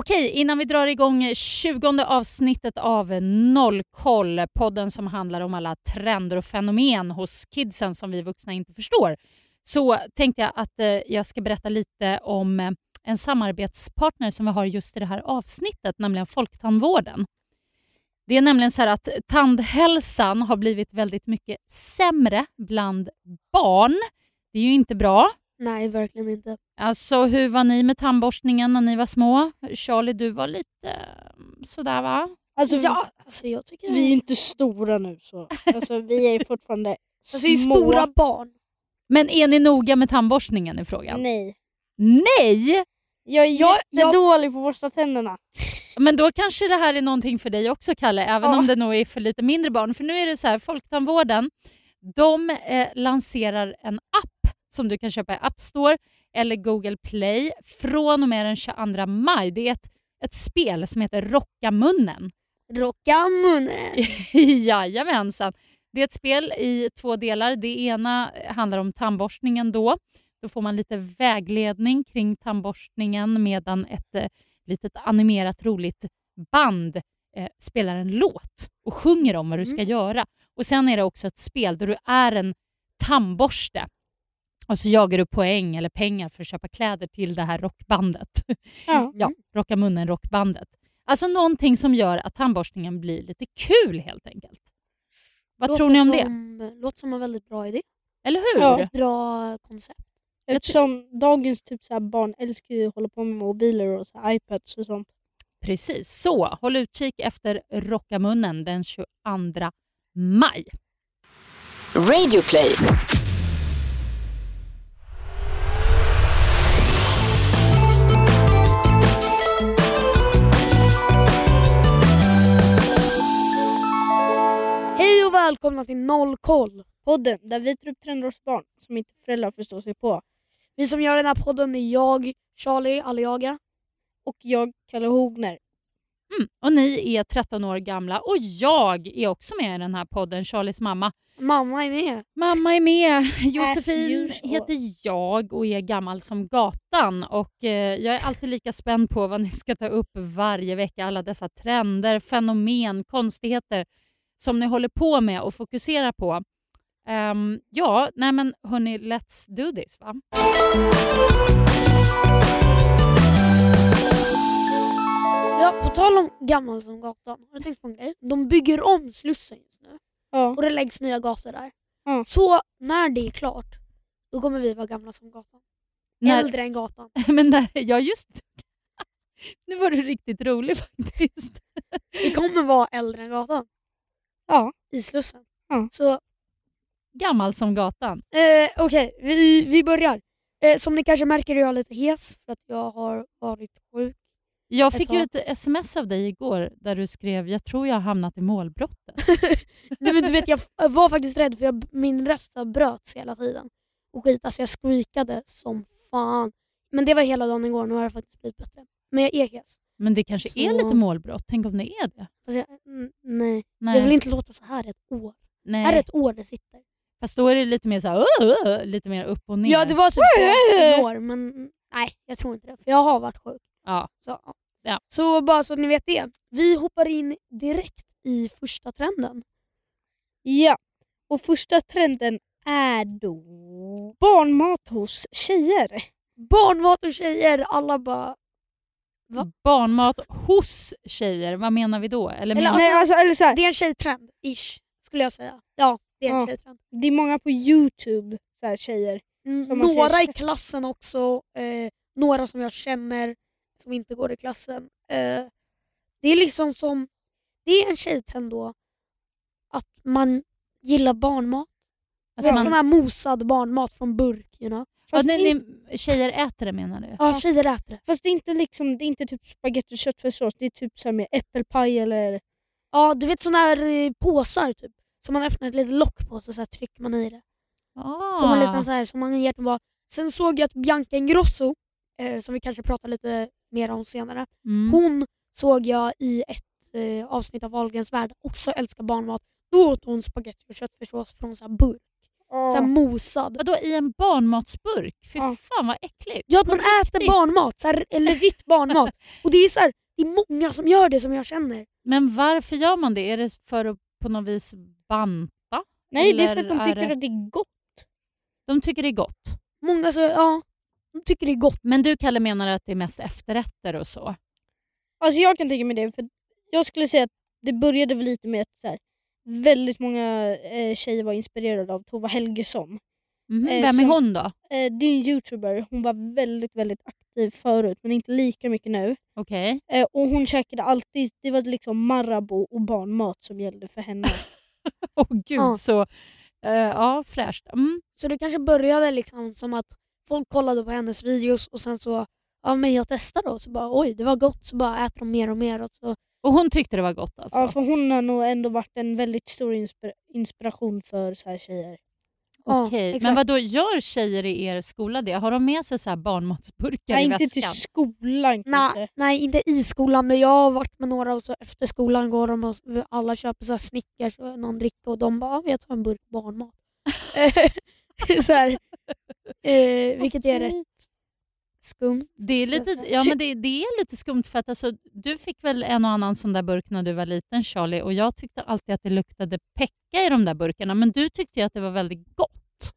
Okej, innan vi drar igång 20 avsnittet av Nollkoll, podden som handlar om alla trender och fenomen hos kidsen som vi vuxna inte förstår, så tänkte jag att eh, jag ska berätta lite om eh, en samarbetspartner som vi har just i det här avsnittet, nämligen Folktandvården. Det är nämligen så att tandhälsan har blivit väldigt mycket sämre bland barn. Det är ju inte bra. Nej, verkligen inte. Alltså hur var ni med tandborstningen när ni var små? Charlie, du var lite mm, sådär va? Alltså, Ja, alltså jag tycker... Vi är inte stora nu så. Alltså, vi är fortfarande alltså, det är små. stora barn. Men är ni noga med tandborstningen i frågan? Nej. Nej! Jag är Jag- jättedålig på att borsta tänderna. Men då kanske det här är någonting för dig också Kalle, även Ja. om det nog är för lite mindre barn. För nu är det så här, Folktandvården de eh, lanserar en app som du kan köpa i App Store eller Google Play från och med den 22 maj. Det är ett, ett spel som heter Rocka munnen. Rocka munnen. Jajamensan. Det är ett spel i två delar. Det ena handlar om tandborstningen då. Då får man lite vägledning kring tandborstningen medan ett eh, litet animerat roligt band eh, spelar en låt och sjunger om vad du ska göra. Och Sen är det också ett spel där du är en tandborste och så jagar du poäng eller pengar för att köpa kläder till det här rockbandet. Ja. ja, Rocka munnen rockbandet. Alltså någonting som gör att tandborstningen blir lite kul helt enkelt. Vad Låter tror ni om det? som, Låter som en väldigt bra idé. Eller hur? Ja. Ett bra koncept. Eftersom dagens typ så här barn älskar ju att hålla på med mobiler och så här iPads och sånt. Precis. Så håll utkik efter Rocka munnen den 22 maj. Radioplay. Hej välkomna till Nollkoll. Podden där vi tar upp trender hos barn som inte föräldrar förstår sig på. Vi som gör den här podden är jag, Charlie Aliaga. Och jag, Kalle Hogner. Mm. Och ni är 13 år gamla och jag är också med i den här podden, Charlies mamma. Mamma är med. Mamma är med. Josefin heter jag och är gammal som gatan. Och eh, Jag är alltid lika spänd på vad ni ska ta upp varje vecka. Alla dessa trender, fenomen, konstigheter som ni håller på med och fokuserar på. Ehm, ja, nej men hörni, let's do this va? Ja, på tal om gammal som gatan. Har du tänkt på en grej? De bygger om Slussen just nu Ja. och det läggs nya gator där. Ja. Så när det är klart, då kommer vi vara gamla som gatan. När- Äldre än gatan. men där, ja, just. Nu var du riktigt rolig faktiskt. Vi kommer vara äldre än gatan Ja. i Slussen. Ja. Så Gammal som gatan. eh, okej, vi, vi börjar. Eh, som ni kanske märker är jag lite hes för att jag har varit sjuk. Jag Ett fick ju ett sms av dig igår där du skrev jag tror jag har hamnat i målbrottet. Nej, men du vet, jag var faktiskt rädd för jag, min röst har bröts hela tiden. Och skit, alltså jag squeakade som fan. Men det var hela dagen igår, nu har jag faktiskt blivit bättre. Men jag är hes. Men det kanske är Så- lite målbrott. Tänk om det är det? Jag, nej. Nej. jag vill inte låta så här ett år. Nej. Är det ett år det sitter? Fast då är det lite mer så här, "Åh, åh", lite mer upp och ner. Ja det var typ så ett år men nej jag tror inte det. För jag har varit sjuk. Ja. Så, ja. Så bara så att ni vet det. Vi hoppar in direkt i första trenden. ja. Och första trenden är då barnmat hos tjejer. Barnmat och tjejer, alla bara... Va? Barnmat hos tjejer, vad menar vi då? Eller Eller menar... Nej, alltså, eller så här, Det är en tjejtrend, ish, skulle jag säga. Ja, det är en Ja. tjejtrend. det är många på Youtube, så här, tjejer. Mm, man ser några i klassen också, eh, några som jag känner som inte går i klassen. Eh, det är liksom som, det är en tjejtrend då att man gillar barnmat. alltså Sån man... här mosad barnmat från burk. You know? Ja, Fast, ni, in, ni, tjejer äter det menar du? Ja, tjejer äter det. fast det är inte liksom, det är inte typ spagetti och köttfärssås, det är typ så här med äppelpaj eller... Ja, du vet såna här eh, påsar typ. Som man öppnar ett litet lock på så, så här trycker man i det. Ah. Som en liten så här, som man ger till bara. Sen såg jag att Bianca Ingrosso, eh, som vi kanske pratar lite mer om senare, mm. hon såg jag i ett eh, avsnitt av Wahlgrens värld också älskar barnmat. Då åt hon spagetti och köttfärssås från så här burk. Så här mosad. Vadå i en barnmatsburk? Fy Ja. fan vad äckligt. Ja, man äter barnmat, så här, eller ritt barnmat. Och det är så här, det är många som gör det som jag känner. Men varför gör man det? Är det för att på något vis banta? Nej, det är för att de tycker det- att det är gott. De tycker det är gott. Många så, ja, de tycker det är gott. Men du Kalle menar att det är mest efterrätter och så? Alltså jag kan tänka mig det. För jag skulle säga att det började väl lite med att så här, väldigt många eh, tjejer var inspirerade av Tova Helgesson. Mhm, Eh, Vem är hon då? Eh, det är en youtuber. Hon var väldigt väldigt aktiv förut men inte lika mycket nu. Okej. Eh, och Hon käkade alltid, det var liksom Marabou och barnmat som gällde för henne. Åh gud Ja. så eh, ja, fräscht. Mm. Så det kanske började liksom som att folk kollade på hennes videos och sen så, ja men jag testar då. Så bara oj det var gott, så bara äter de mer och mer. Och så. Och hon tyckte det var gott alltså? ja, för hon har nog ändå varit en väldigt stor inspir- inspiration för så här tjejer. Ja, Okej, exakt. men vad då gör tjejer i er skola det? Har de med sig så här barnmatsburkar Nej, i inte väskan? till skolan Nej, kanske. nej, inte i skolan men jag har varit med några och så efter skolan går de och alla köper så här Snickers och någon dricka och de bara, "Ja, jag tar en burk barnmat. så här, eh, vilket är rätt. Skumt. Det är, lite, ja, men det, det är lite skumt för att alltså, du fick väl en och annan sån där burk när du var liten Charlie och jag tyckte alltid att det luktade pecka i de där burkarna men du tyckte ju att det var väldigt gott.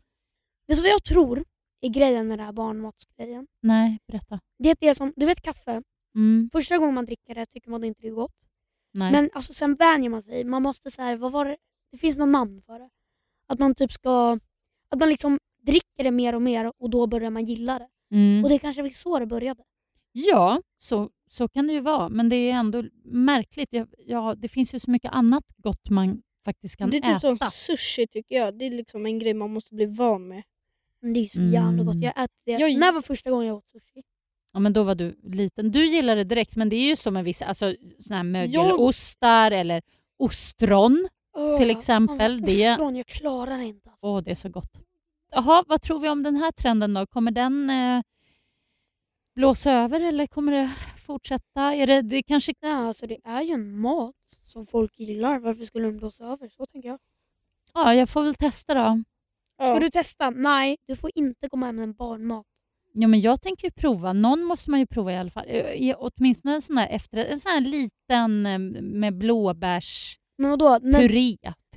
Du vad jag tror är grejen med det här barnmatsgrejen? Nej, berätta. Det det är som, du vet kaffe, Mm, första gången man dricker det tycker man inte det är gott. nej. Men alltså, sen vänjer man sig. Man måste så här, vad var det? det finns något namn för det. Att man typ ska, att man liksom dricker det mer och mer och då börjar man gilla det. Mm. Och det kanske var så det började. Ja, så, så kan det ju vara. Men det är ändå märkligt. Ja, ja, det finns ju så mycket annat gott man faktiskt kan Det är typ äta. som sushi tycker jag. Det är liksom en grej man måste bli van med. Men det är så jävla Mm. gott. Jag äter det. Jag- När var första gången jag åt sushi? Ja, men då var du liten. Du gillar det direkt, men det är ju som en viss, alltså, såna här Jag- mögelostar eller ostron. Till exempel, det- ostron, jag klarar det inte. Alltså. Åh, det är så gott. Jaha, vad tror vi om den här trenden då? Kommer den eh, blåsa över eller kommer det fortsätta? Är det, det kanske... Ja, alltså, det är ju en mat som folk gillar. Varför skulle den blåsa över? Så tänker jag. Ja, jag får väl testa då. Ska Ja. du testa? Nej, du får inte komma hem med en barnmat. Ja, men jag tänker ju prova. Någon måste man ju prova i alla fall. Eh, i- Åtminstone en sån här, efter, en sån här liten eh, med blåbärspuré. Men vadå? När, till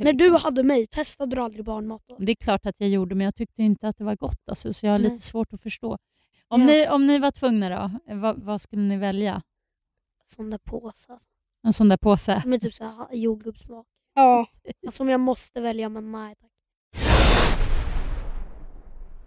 när du exempel. hade mig, testade du aldrig barnmat då? Det är klart att jag gjorde, men jag tyckte inte att det var gott. Alltså, så jag har Nej. lite svårt att förstå. Om, Ja. ni, om ni var tvungna då, vad, vad skulle ni välja? Sån där påse. En sån där påse? Med typ så här jordgubbssmak. Ja. Som jag måste välja, men nej tack.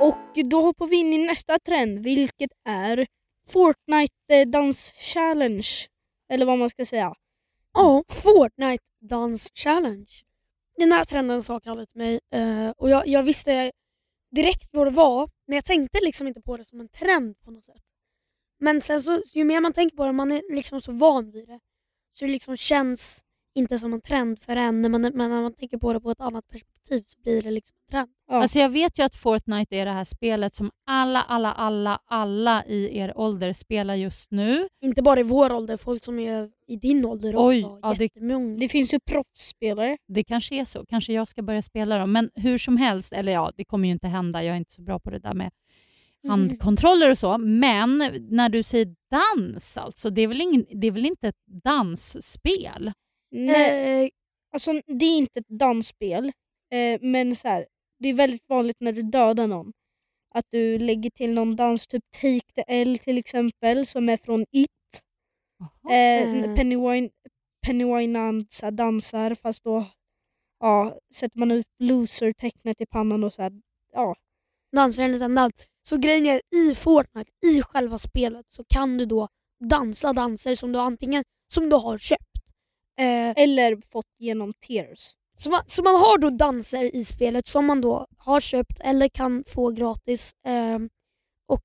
Och då hoppar vi in i nästa trend vilket är Fortnite-dans-challenge. Eller vad man ska säga. Ja, Fortnite Dance Challenge. Den här trenden sa Kalle till mig eh, och jag, jag visste direkt vad det var men jag tänkte liksom inte på det som en trend på något sätt. Men sen så, ju mer man tänker på det, man är liksom så van vid det. Så det liksom känns inte som en trend för en, men men när man tänker på det på ett annat perspektiv så blir det liksom en trend. Ja. Alltså jag vet ju att Fortnite är det här spelet som alla, alla, alla, alla i er ålder spelar just nu. Inte bara i vår ålder, folk som är i din ålder Oj, också. ja, det-. Det finns ju proffsspelare. Det kanske är så. Kanske jag ska börja spela dem. Men hur som helst, eller ja, det kommer ju inte hända. Jag är inte så bra på det där med Mm. handkontroller och så. Men när du säger dans, alltså, det är väl, ingen, det är väl inte ett dansspel? Nej, Eh, alltså, det är inte ett dansspel. Eh, men så här, det är väldigt vanligt när du dödar någon. Att du lägger till någon dans, typ Take the L till exempel, som är från It. Eh. Pennywine, Pennywine dansar fast då ja, sätter man ut loser-tecknet i pannan och så här, ja. dansar en liten dans. Så grejen är i Fortnite, i själva spelet, så kan du då dansa danser som du antingen som du har köpt. Eh, Eller fått genom tears. så, man, så man har då danser i spelet som man då har köpt eller kan få gratis. Eh, och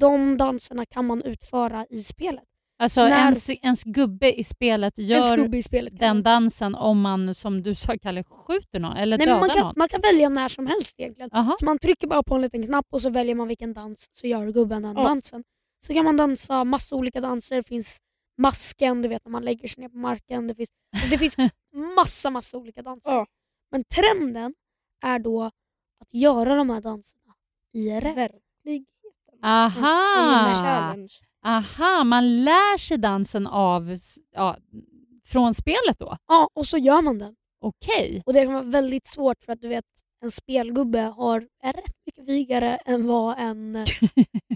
de danserna kan man utföra i spelet. Alltså När- ens, ens gubbe i spelet gör i spelet. den dansen om man, som du sa Kalle, skjuter någon eller Nej, dödar man, kan, någon. man kan välja när som helst egentligen. Aha. Så man trycker bara på en liten knapp och så väljer man vilken dans så gör gubben den Ja. dansen. Så kan man dansa massa olika danser. Det finns masken, du vet när man lägger sig ner på marken. Det finns, det finns massa massa olika danser. Ja. Men trenden är då att göra de här danserna IRL. Verkligheten. Aha! challenge. Aha, man lär sig dansen av ja, från spelet då? Ja, och så gör man den. Okej. Och det kan vara väldigt svårt för att du vet en spelgubbe har, är rätt mycket vigare än vad en, eh,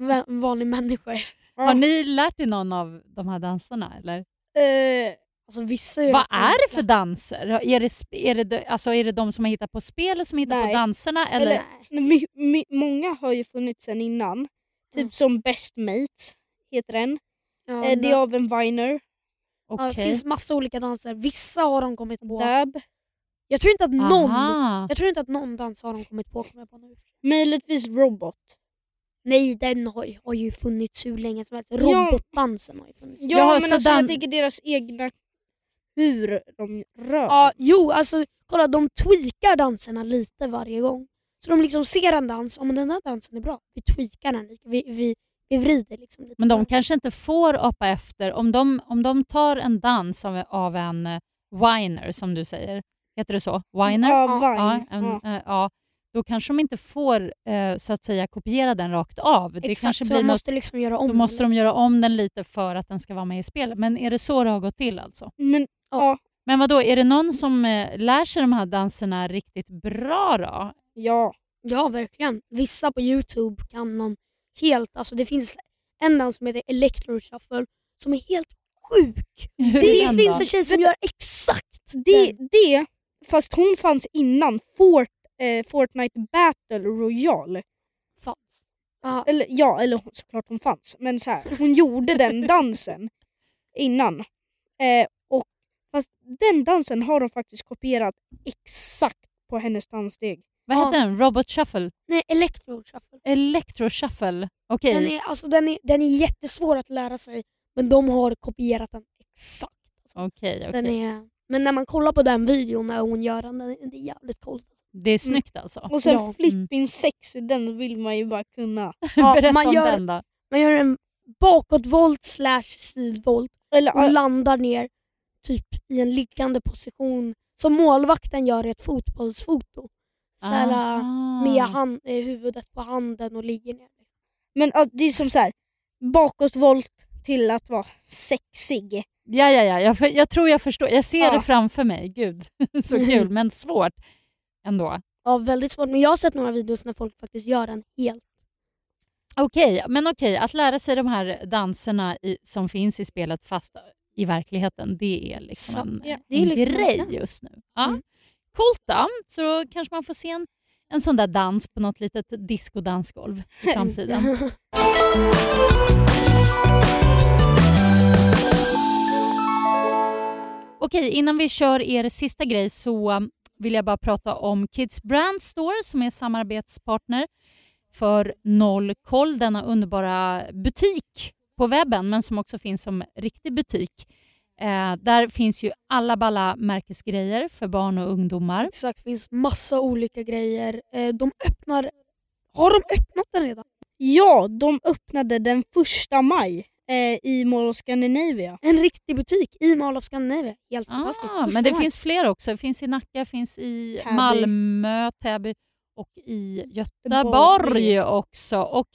en vanlig människa är. Har ni lärt er någon av de här danserna? Eller? Eh, Alltså, vissa Vad är det för danser? Är det, är, det, de- alltså, är det de som har hittat på spelet som hittar på Nej. danserna? Eller? Eller- my, my, många har ju funnits sedan innan. Typ Mm. som Best Mates heter den. Ja, eh, det är av en Viner. ja, det finns massa olika danser. Vissa har de kommit på. Dab. Jag tror inte att någon, Aha. jag tror inte att någon dans har de kommit på. Kommer jag på nu. Möjligtvis Robot. Nej, den har, ju- har ju funnits hur länge som helst. Robotdansen har ju funnits. Ja men så alltså den- jag tänker deras egna... Hur de rör. Ja, jo, alltså kolla de tweakar danserna lite varje gång. Så de liksom ser en dans, men den här dansen är bra, vi tweakar den lite, vi, vi, vi vrider liksom lite. Men de kanske inte får apa efter. Om de, om de tar en dans av, av en eh, whiner, som du säger, heter det så? Whiner? Ja, Ja, Vine. en, Ja. eh, ja. Då kanske de inte får eh, så att säga kopiera den rakt av. Det Exakt, kanske så blir de något, måste liksom göra om då måste den. de göra om den lite för att den ska vara med i spelet. Men är det så det har gått till alltså? Men ja, Men vad då är det någon som eh, lär sig de här danserna riktigt bra då? ja. Ja, verkligen. Vissa på Youtube kan de helt, alltså det finns en dans som heter Electro Shuffle som är helt sjuk. Hur Det den finns en tjej som gör exakt Det, den. det, fast hon fanns innan Fort, eh, Fortnite Battle Royale. Fanns. Ja, Eller, ja, eller såklart hon fanns. Men så här, hon gjorde den dansen innan. Eh, och, fast den dansen har de faktiskt kopierat exakt på hennes danssteg. Vad Ja. heter den? Robot Shuffle? nej, Electro Shuffle. Electro Shuffle? Okej. Den, är, alltså, den, är, den är jättesvår att lära sig men de har kopierat den exakt. Okej, okej. Den är, men när man kollar på den videon när hon gör den, den är, jävligt coolt. Det är snyggt alltså. Och sen Ja. flipping sexy, den vill man ju bara kunna. Ja, Berätta man om gör- den då. Man gör en bakåtvolt slash sidvolt Eller, och äh, landar ner typ i en liggande position som målvakten gör i ett fotbollsfoto. Så här, Ah. med hand, eh, huvudet på handen och ligger ner. men äh, det är som så här bakåtvolt till att vara sexig. Ja, ja, ja. Jag, för, jag tror jag förstår. Jag ser Ja. det framför mig. Gud, så kul. Men svårt ändå. Ja, väldigt svårt. Men jag har sett några videos när folk faktiskt gör den helt. Okej, men okej. Att lära sig de här danserna i, som finns i spelet fast i verkligheten, det är liksom Så, en, ja, det är en liksom grej en- just nu. Ja. Mm. Coolt då. Så då kanske man får se en, en sån där dans på något litet discodansgolv i framtiden. Okej, innan vi kör er sista grej så vill jag bara prata om Kids Brand Store som är samarbetspartner för Noll koll, denna underbara butik på webben men som också finns som riktig butik. Eh, där finns ju alla balla märkesgrejer för barn och ungdomar. Exakt, det finns massa olika grejer. Eh, De öppnar... Har de öppnat den redan? Ja, de öppnade den första maj eh, i Mall of Scandinavia. En riktig butik i Mall of Scandinavia. Helt fantastiskt. Ah, Första men det maj. finns fler också. Det finns i Nacka, finns i Täby. Malmö, Täby och i Göteborg. Också. Och,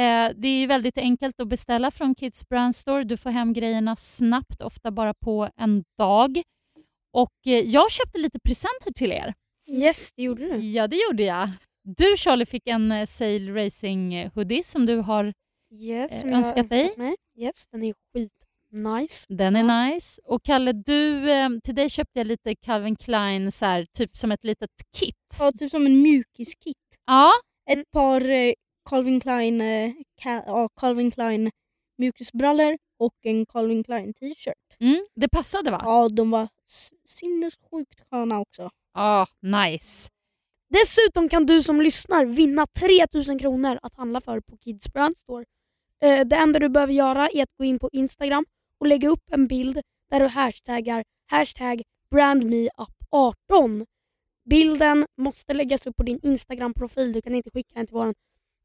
eh, det är väldigt enkelt att beställa från Kids Brand Store. Du får hem grejerna snabbt, ofta bara på en dag. Och eh, Jag köpte lite presenter till er. Yes, det gjorde du. Ja, det gjorde jag. Du Charlie fick en eh, Sail Racing hoodie som du har. Yes, Eh, som jag har önskat dig? mig. Yes, den är skit nice. Den är nice. Och Kalle, du, eh, till dig köpte jag lite Calvin Klein, så här, typ som ett litet kit. Ja, typ som en mjukiskit. Ja, Ett par eh, Calvin Klein, eh, Ca- ja, Calvin Klein mjukisbrallor och en Calvin Klein t-shirt. Mm, det passade va? Ja, de var sinnessjukt sköna också. Ja, nice. Dessutom kan du som lyssnar vinna 3000 kronor att handla för på Kids Brand Store. Eh, det enda du behöver göra är att gå in på Instagram och lägga upp en bild där du hashtaggar hashtag brandmeup18. Bilden måste läggas upp på din Instagram-profil. Du kan inte skicka den till våran,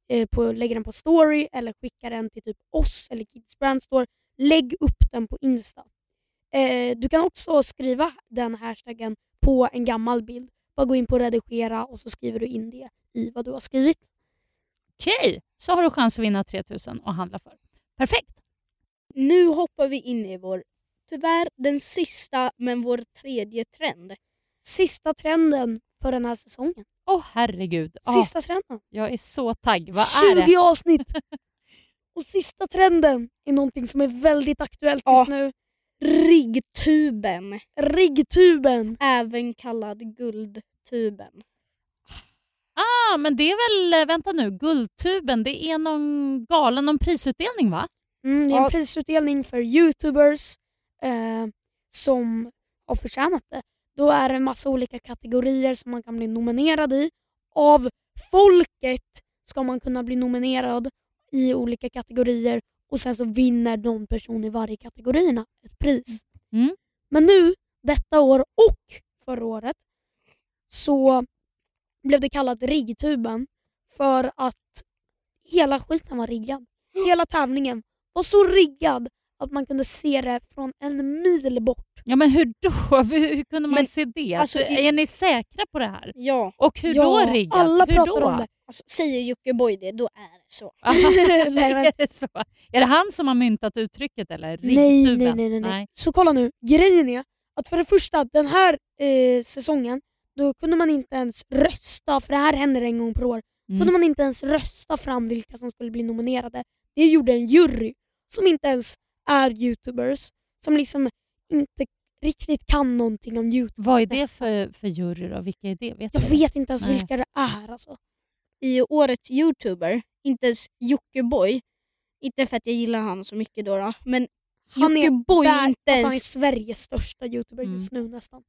eh, på, lägga den på story eller skicka den till typ oss eller Kids Brand Store. Lägg upp den på Insta. Eh, du kan också skriva den hashtaggen på en gammal bild. Bara gå in på redigera och så skriver du in det i vad du har skrivit. Okej, så har du chans att vinna 3000 och handla för. Perfekt. Nu hoppar vi in i vår, tyvärr den sista men vår tredje trend. Sista trenden för den här säsongen. Åh herregud. Ja, Sista trenden. jag är så tagg. Vad är 20 det? avsnitt! och sista trenden är någonting som är väldigt aktuellt Ja. just nu. Riggtuben, Riggtuben. även kallad guldtuben. Ah, men det är väl, vänta nu, Guldtuben, det är någon galen, någon prisutdelning va? Mm, det är en Ja. prisutdelning för youtubers eh, som har förtjänat det. Då är det en massa olika kategorier som man kan bli nominerad i. Av folket ska man kunna bli nominerad i olika kategorier och sen så vinner någon person i varje kategorierna ett pris. Mm. Men nu, detta år och förra året, så blev det kallat riggtuben för att hela skiten var riggad. Hela tävlingen var så riggad att man kunde se det från en mil bort. Ja men hur då? Hur, hur kunde man Men, se det? alltså, Så i- är ni säkra på det här? Ja, Och hur Ja, då riggat? Alla hur pratar då? om det. alltså, säger Jockiboi det, då är det så. Nej, men- är det så? Är det han som har myntat uttrycket eller? Nej, nej, nej, nej, nej. Så kolla nu, grejen är att för det första, den här eh, säsongen, då kunde man inte ens rösta, för det här händer en gång per år. Mm. kunde man inte ens rösta fram vilka som skulle bli nominerade. Det gjorde en jury som inte ens är youtubers, som liksom inte riktigt kan någonting om youtube. Vad är det för, för jury då? Vilka är det? Vet Jag du vet inte ens Nej. vilka det är. Alltså. I årets youtuber, inte ens Jockiboi, inte för att jag gillar han så mycket då, då men Han är, Jockiboi där, inte alltså han är ens, Sveriges största youtuber Mm. just nu nästan.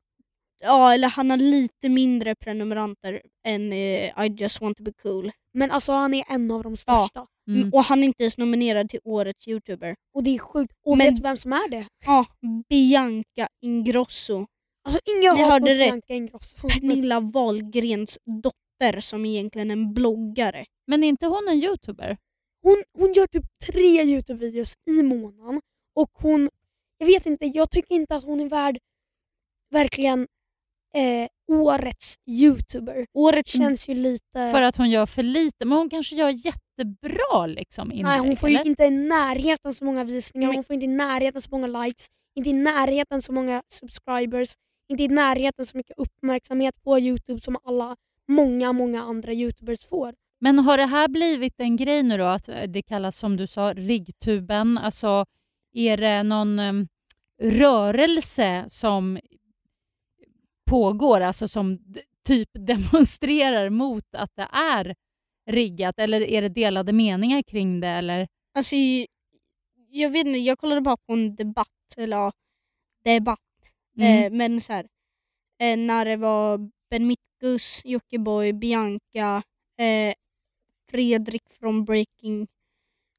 Ja eller han har lite mindre prenumeranter än eh, I just want to be cool. Men alltså han är en av de största. Mm. Och han är inte ens nominerad till årets youtuber. Och det är sjukt. Och Men- vet du vem som är det? Ja, Bianca Ingrosso. Alltså inga Ni hörde rätt. Bianca Ingrosso. Pernilla Wahlgrens dotter som egentligen är en bloggare. Men är inte hon en youtuber? Hon, hon gör typ tre Youtube-videos i månaden och hon, jag vet inte, jag tycker inte att hon är värd verkligen eh, årets Youtuber. Årets Känns ju lite... För att hon gör för lite, men hon kanske gör jättebra liksom, inlägg, Nej, hon får ju eller? inte i närheten så många visningar, Men- hon får inte i närheten så många likes, inte i närheten så många subscribers, inte i närheten så mycket uppmärksamhet på Youtube som alla många, många andra Youtubers får. Men har det här blivit en grej nu då, att det kallas som du sa riggtuben? Alltså, är det någon em, rörelse som pågår, alltså som typ demonstrerar mot att det är riggat? Eller är det delade meningar kring det? Eller? Alltså, jag vet inte, jag kollade bara på en debatt, eller ja, debatt. Mm. Eh, men så här, eh, när det var Ben Mitkus, Jockiboi, Bianca, eh, Fredrik från Breaking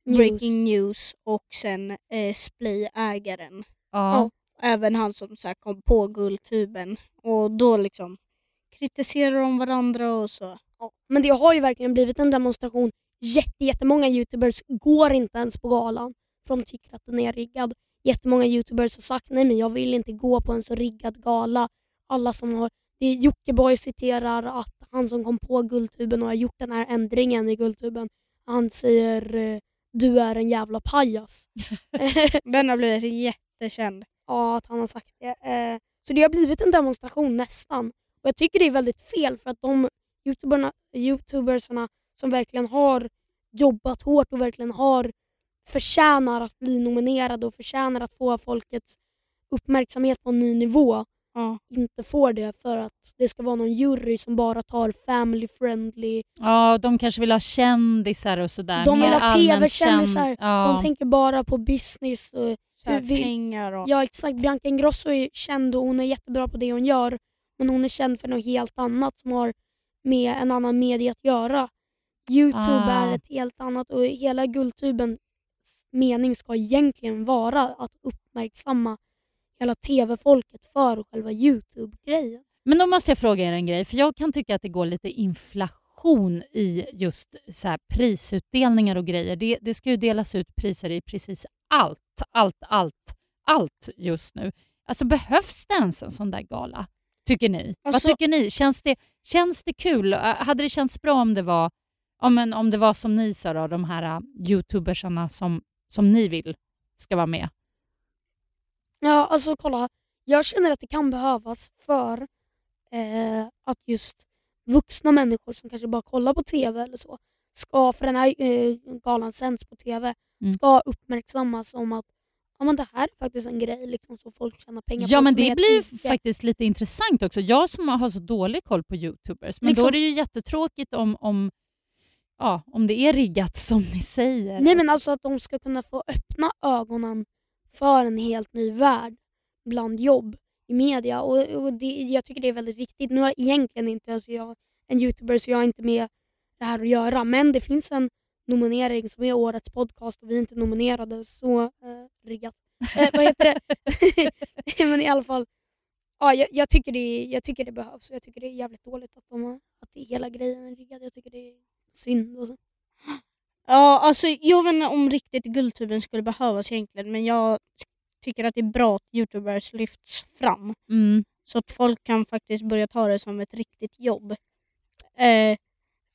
News. Breaking News och sen eh, Splay-ägaren. Ja. Även han som så här, kom på Guldtuben. Och då liksom kritiserar de varandra och så. Ja, men det har ju verkligen blivit en demonstration. Jätte, jättemånga youtubers går inte ens på galan för de tycker att den är riggad. Jättemånga youtubers har sagt nej men jag vill inte gå på en så riggad gala. Alla som har, det är Jockiboi citerar att han som kom på Guldtuben och har gjort den här ändringen i Guldtuben, han säger eh, du är en jävla pajas. Den har blivit jättekänd. Ja, att han har sagt det. Så det har blivit en demonstration nästan. Och Jag tycker det är väldigt fel för att de youtuberna, youtubersarna som verkligen har jobbat hårt och verkligen har förtjänar att bli nominerade och förtjänar att få folkets uppmärksamhet på en ny nivå. Ja. inte får det för att det ska vara någon jury som bara tar family friendly. Ja, de kanske vill ha kändisar och sådär. De vill ha TV-kändisar. känd- Ja. De tänker bara på business. Och, här, Vi- pengar och... ja exakt, Bianca Ingrosso är känd och hon är jättebra på det hon gör. Men hon är känd för något helt annat som har med en annan media att göra. Youtube Ah. är ett helt annat och hela Guldtubens mening ska egentligen vara att uppmärksamma hela TV-folket för själva Youtube-grejen. Men då måste jag fråga er en grej, för jag kan tycka att det går lite inflation i just så här prisutdelningar och grejer. Det, det ska ju delas ut priser i precis allt, allt, allt, allt just nu. Alltså behövs det ens en sån där gala? Tycker ni? Alltså- Vad tycker ni? Känns det, känns det kul? Hade det känts bra om det var, men om det var som ni sa, då, de här äh, youtubersarna som, som ni vill ska vara med? Ja, alltså kolla. Jag känner att det kan behövas för eh, att just vuxna människor som kanske bara kollar på TV eller så, ska, för den här eh, galan sänds på TV, Mm. ska uppmärksammas om att ja, men det här är faktiskt en grej liksom, så folk tjänar pengar Ja på. men som är det blir ett- faktiskt lite intressant också. Jag som har så dålig koll på youtubers. Men då Liksom- är det ju jättetråkigt om, om, ja, om det är riggat som ni säger. Nej men alltså att de ska kunna få öppna ögonen för en helt ny värld bland jobb i media. Och, och det, Jag tycker det är väldigt viktigt. Nu är egentligen inte alltså jag en youtuber så jag har inte med det här att göra. Men det finns en nominering som är årets podcast och vi är inte nominerade. Så eh, riggat. Eh, vad heter det? men i alla fall. Ja, jag, jag, tycker det, jag tycker det behövs och jag tycker det är jävligt dåligt att, de, har- att det, hela grejen är riggad. Jag tycker det är synd. Och så. Ja, alltså, jag vet inte om riktigt Guldtuben skulle behövas egentligen men jag tycker att det är bra att youtubers lyfts fram Mm. så att folk kan faktiskt börja ta det som ett riktigt jobb. Eh,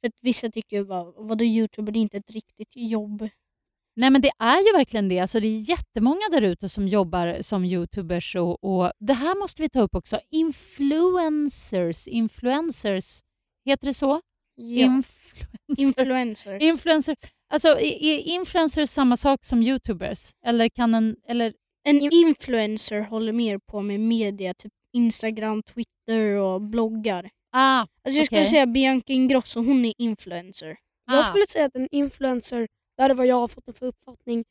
för att vissa tycker ju bara, vadå youtuber, det är inte ett riktigt jobb. Nej men det är ju verkligen det. Alltså, det är jättemånga där ute som jobbar som youtubers och, och det här måste vi ta upp också. Influencers, influencers, heter det så? Ja. Influencer. Influencer. Influencer. Alltså, är är influencers samma sak som youtubers? Eller kan en... Eller, En influencer håller mer på med media, typ Instagram, Twitter och bloggar. ah, Alltså jag skulle säga Bianca Ingrosso, hon är influencer. ah. Jag skulle säga att en influencer, där är vad jag har fått en för uppfattning,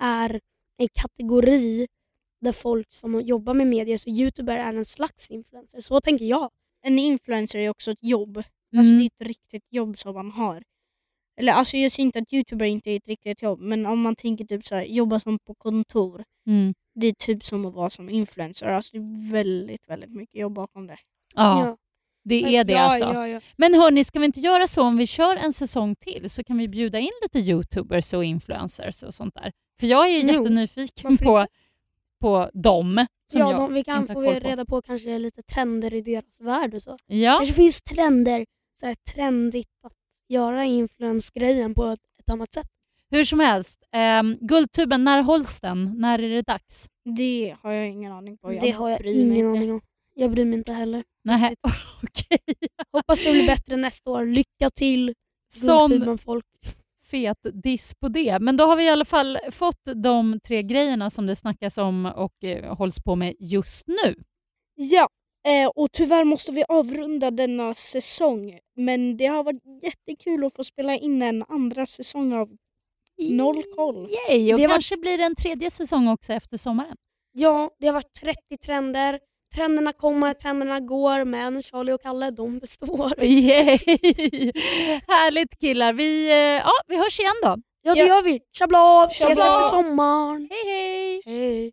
är en kategori där folk som jobbar med media, så youtuber är en slags influencer. Så tänker jag. En influencer är också ett jobb. Alltså Mm. det är ett riktigt jobb som man har. Eller alltså jag säger inte att youtuber inte är ett riktigt jobb men om man tänker typ så här, jobba som på kontor. Mm. Det är typ som att vara som influencer. Alltså det är väldigt, väldigt mycket jobb bakom det. Ja, det är det ja, alltså. Ja, ja. Men hörni, ska vi inte göra så om vi kör en säsong till så kan vi bjuda in lite youtubers och influencers och sånt där. För jag är Jo, jättenyfiken på, på dem som ja jag de, vi kan få reda på kanske lite trender i deras värld och så. Ja, kanske finns trender, så här, trendigt att göra influensgrejen på ett, annat sätt. hur som helst. Um, Guldtuben, när hålls den? När är det dags? Det har jag ingen aning på. det har jag bryr mig ingen inte. aning om. Jag bryr mig inte heller. Nej, okej. Hoppas det blir bättre nästa år. Lycka till Guldtuben folk. fet diss på det. Men då har vi i alla fall fått de tre grejerna som det snackas om och eh, hålls på med just nu. Ja, eh, och tyvärr måste vi avrunda denna säsong. Men det har varit jättekul att få spela in en andra säsong av Noll koll. Yay, och Det var- kanske blir det en tredje säsong också efter sommaren. Ja, det har varit 30 trender. Trenderna kommer, trenderna går, men Charlie och Kalle de består. Yay. Härligt killar. Vi, eh, ja, vi hörs igen då. Ja, det Ja. gör vi. Tjabla! Ses efter sommaren. Hej hej! Hej.